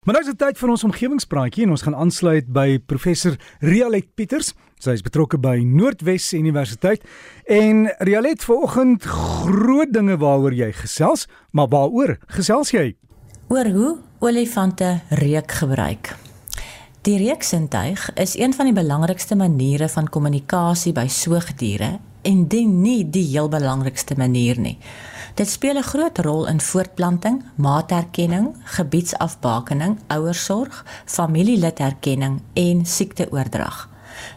Maar nou is dit tyd vir ons omgewingspraatjie en ons gaan aansluit by professor Rialet Pieters. Sy is betrokke by Noordwes Universiteit en Rialet vanoggend groot dinge waaroor jy gesels, maar waaroor gesels jy? Oor hoe olifante reuk gebruik. Die reuksintuig is een van die belangrikste maniere van kommunikasie by soogdiere en dit nie die heel belangrikste manier nie. Dit speel 'n groot rol in voortplanting, maatherkenning, gebiedsafbakening, ouersorg, familielidherkenning en siekteoordrag.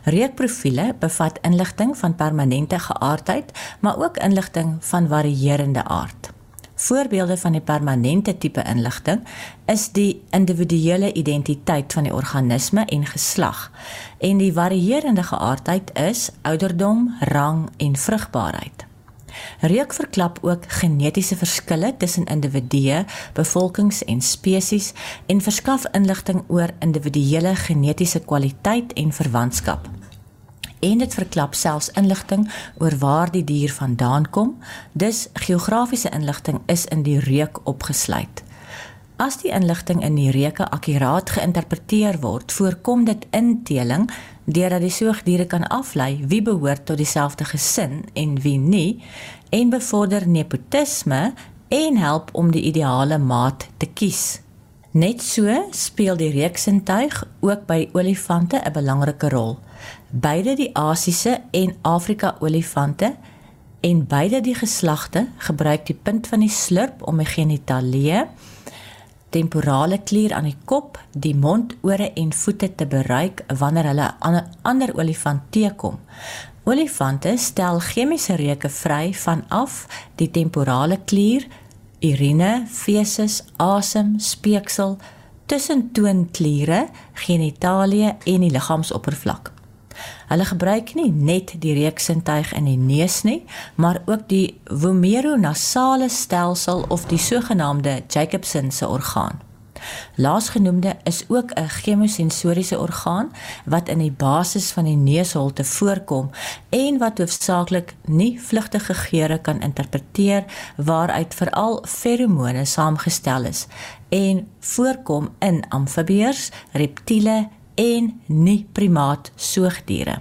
Reukprofiele bevat inligting van permanente geaardheid, maar ook inligting van varierende aard. Voorbeelde van die permanente tipe inligting is die individuele identiteit van die organisme en geslag en die varierende geaardheid is ouderdom, rang en vrugbaarheid. Reuk verklap ook genetiese verskille tussen individue, bevolkings en spesies en verskaf inligting oor individuele genetiese kwaliteit en verwantskap. En dit verklap selfs inligting oor waar die dier vandaan kom, dus geografiese inligting is in die reuk opgesluit. As die inligting in die reuke akkuraat geïnterpreteer word, voorkom dit inteling deurdat die soogdiere kan aflei wie behoort tot dieselfde gesin en wie nie en bevorder nepotisme en help om die ideale maat te kies. Net so speel die reuksintuig ook by olifante 'n belangrike rol. Beide die Asiëse en Afrika olifante en beide die geslagte gebruik die punt van die slurp om 'n genitalie temporale klier aan die kop, die mond, ore en voete te bereik wanneer hulle aan 'n ander olifant teekom. Olifante stel chemiese reuke vry vanaf die temporale klier, urine, feses, asem, speeksel, tussen toonkliere, genitalie en die liggaamsoppervlak. Hulle gebruik nie net die reuksintuig in die neus nie, maar ook die vomeronasale stelsel of die sogenaamde Jacobson se orgaan. Laasgenoemde is ook 'n chemosensoriese orgaan wat in die basis van die neusholte voorkom en wat hoofsaaklik nie vlugtige geure kan interpreteer waaruit veral feromone saamgestel is en voorkom in amfibieërs, reptiele en nie primaat soogdiere.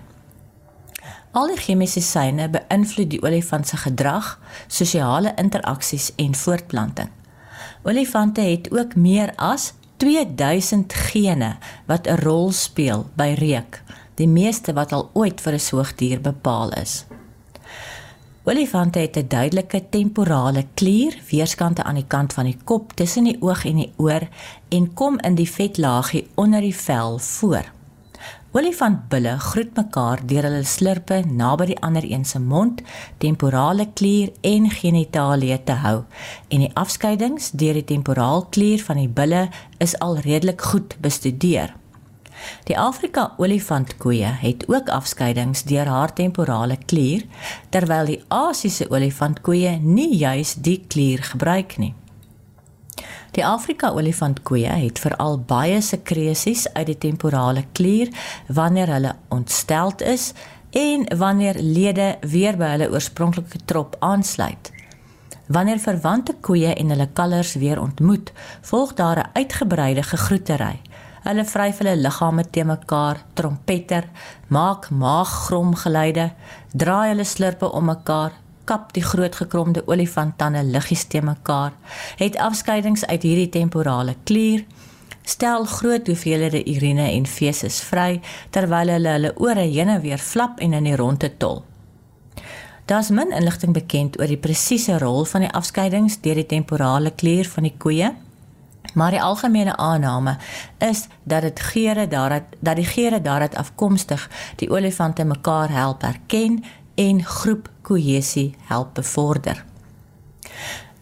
Al die chemiese seine beïnvloed die olifant se gedrag, sosiale interaksies en voortplanting. Olifante het ook meer as 2000 gene wat 'n rol speel by reuk, die meeste wat al ooit vir 'n soogdier bepaal is. Olifante het 'n duidelike temporale klier weerskante aan die kant van die kop tussen die oog en die oor en kom in die vetlaagie onder die vel voor. Olifantbulle groet mekaar deur hulle slurpe naby die ander een se mond, temporale klier en genitalie te hou en die afskeidings deur die temporaalklier van die bulle is al redelik goed bestudeer. Die Afrika olifantkoeie het ook afskeidings deur haar temporale klier, terwyl die Asiëse olifantkoeie nie juis die klier gebruik nie. Die Afrika olifantkoeie het veral baie sekresies uit die temporale klier wanneer hulle ontsteld is en wanneer lede weer by hulle oorspronklike trop aansluit. Wanneer verwante koeie en hulle kalvers weer ontmoet, volg daar 'n uitgebreide gegroetery. Hulle vryf hulle liggame te mekaar, trompeter, maak maaggrom geluide, draai hulle slurpe om mekaar, kap die groot gekromde olifanttande liggies te mekaar, het afskeidings uit hierdie temporale klier, stel groot hoeveelhede urine en feses vry terwyl hulle hulle ore heen en weer flap en in die ronde tol. Daar's min inligting bekend oor die presiese rol van die afskeidings deur die temporale klier van die koeie Maar die algemene aanname is dat dit geure daarat dat die geure daarat afkomstig die olifante mekaar help herken en groep kohesie help bevorder.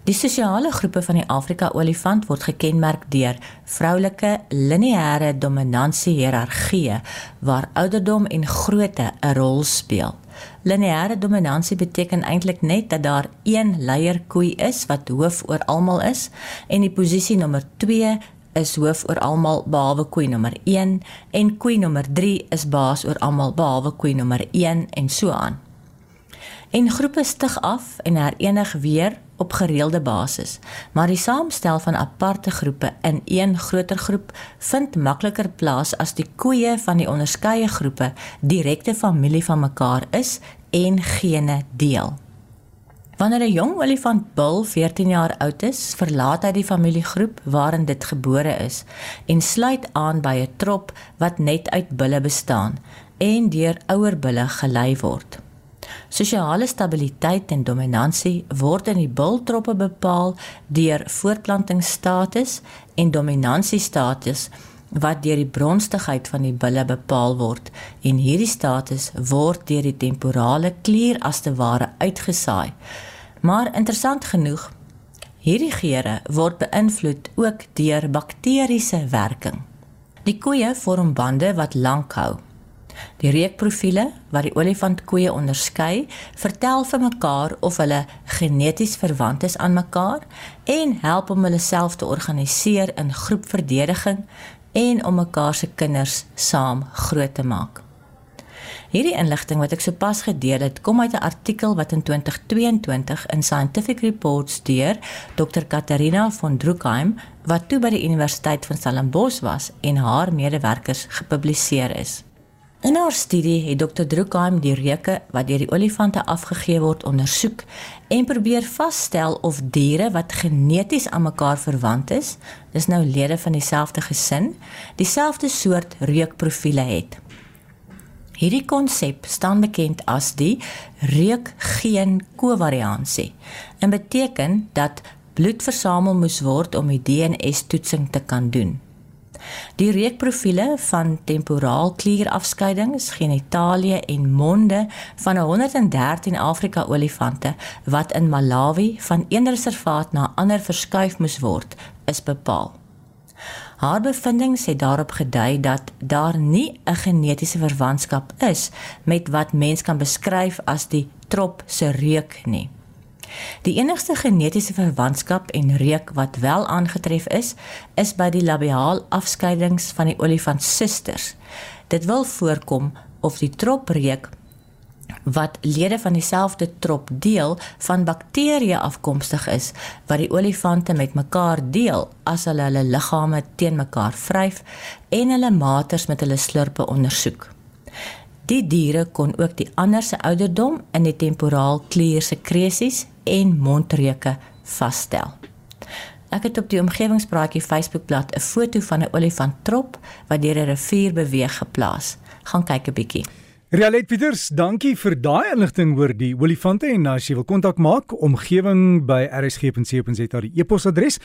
Die sosiale groepe van die Afrika olifant word gekenmerk deur vroulike lineêre dominansie hiërargie waar ouderdom en grootte 'n rol speel. Lineêre dominansie beteken eintlik net dat daar een leierkoei is wat hoof oor almal is en die posisie nommer 2 is hoof oor almal behalwe koei nommer 1 en koei nommer 3 is baas oor almal behalwe koei nommer 1 en so aan. En groepe stig af en herenig weer op gereelde basis, maar die saamstel van aparte groepe in een groter groep vind makliker plaas as die koeie van die onderskeie groepe direkte familie van mekaar is en gene deel. Wanneer 'n jong olifant bul 14 jaar oud is, verlaat hy die familiegroep waarin dit gebore is en sluit aan by 'n trop wat net uit bulle bestaan en deur ouer bulle gelei word. Sosiale stabiliteit en dominansie word in die bultroppe bepaal deur voortplantingsstatus en dominansiestatus wat deur die bronstigheid van die bulle bepaal word en hierdie status word deur die temporale klier as te ware uitgesaai. Maar interessant genoeg, hierdie geure word beïnvloed ook deur bakteriese werking. Die koeie vorm bande wat lank hou. Die reukprofiele wat die olifantkoeie onderskei, vertel vir mekaar of hulle geneties verwant is aan mekaar en help om hulle self te organiseer in groepverdediging en om mekaar se kinders saam groot te maak. Hierdie inligting wat ek sopas gedeel het, kom uit 'n artikel wat in 2022 in Scientific Reports deur Dr. Katarina von Druckheim wat toe by die Universiteit van Stellenbosch was en haar medewerkers gepubliseer is. In haar studie het Dr. Druckheim die reuke wat deur die olifante afgegee word ondersoek en probeer vasstel of diere wat geneties aan mekaar verwant is, dis nou lede van dieselfde gesin, dieselfde soort reukprofiele het. Hierdie konsep staan bekend as die reuk-geen kovariansie en beteken dat bloed versamel moes word om die DNA-toetsing te kan doen. Die reukprofiele van temporaal klierafskeidings, genitalie en monde van 113 Afrika olifante wat in Malawi van een reservaat na ander verskuif moes word, is bepaal. Haar bevindinge het daarop gedui dat daar nie 'n genetiese verwantskap is met wat mens kan beskryf as die trop se reuk nie. Die enigste genetiese verwantskap en reuk wat wel aangetref is, is by die labiaal afskeidings van die olifant susters. Dit wil voorkom of die trop reuk wat lede van dieselfde trop deel van bakterieë afkomstig is wat die olifante met mekaar deel as hulle hulle liggame teen mekaar vryf en hulle maters met hulle slurpe ondersoek. Die diere kon ook die ander se ouderdom in die temporaal klier sekresies en mondreuke vasstel. Ek het op die omgewingspraatjie Facebookblad 'n foto van 'n olifant trop wat deur 'n rivier beweeg geplaas. Gaan kyk 'n bietjie. Rialet Pieters, dankie vir daai inligting oor die olifante en as jy wil kontak maak, omgewing by rsg.co.za die e-posadres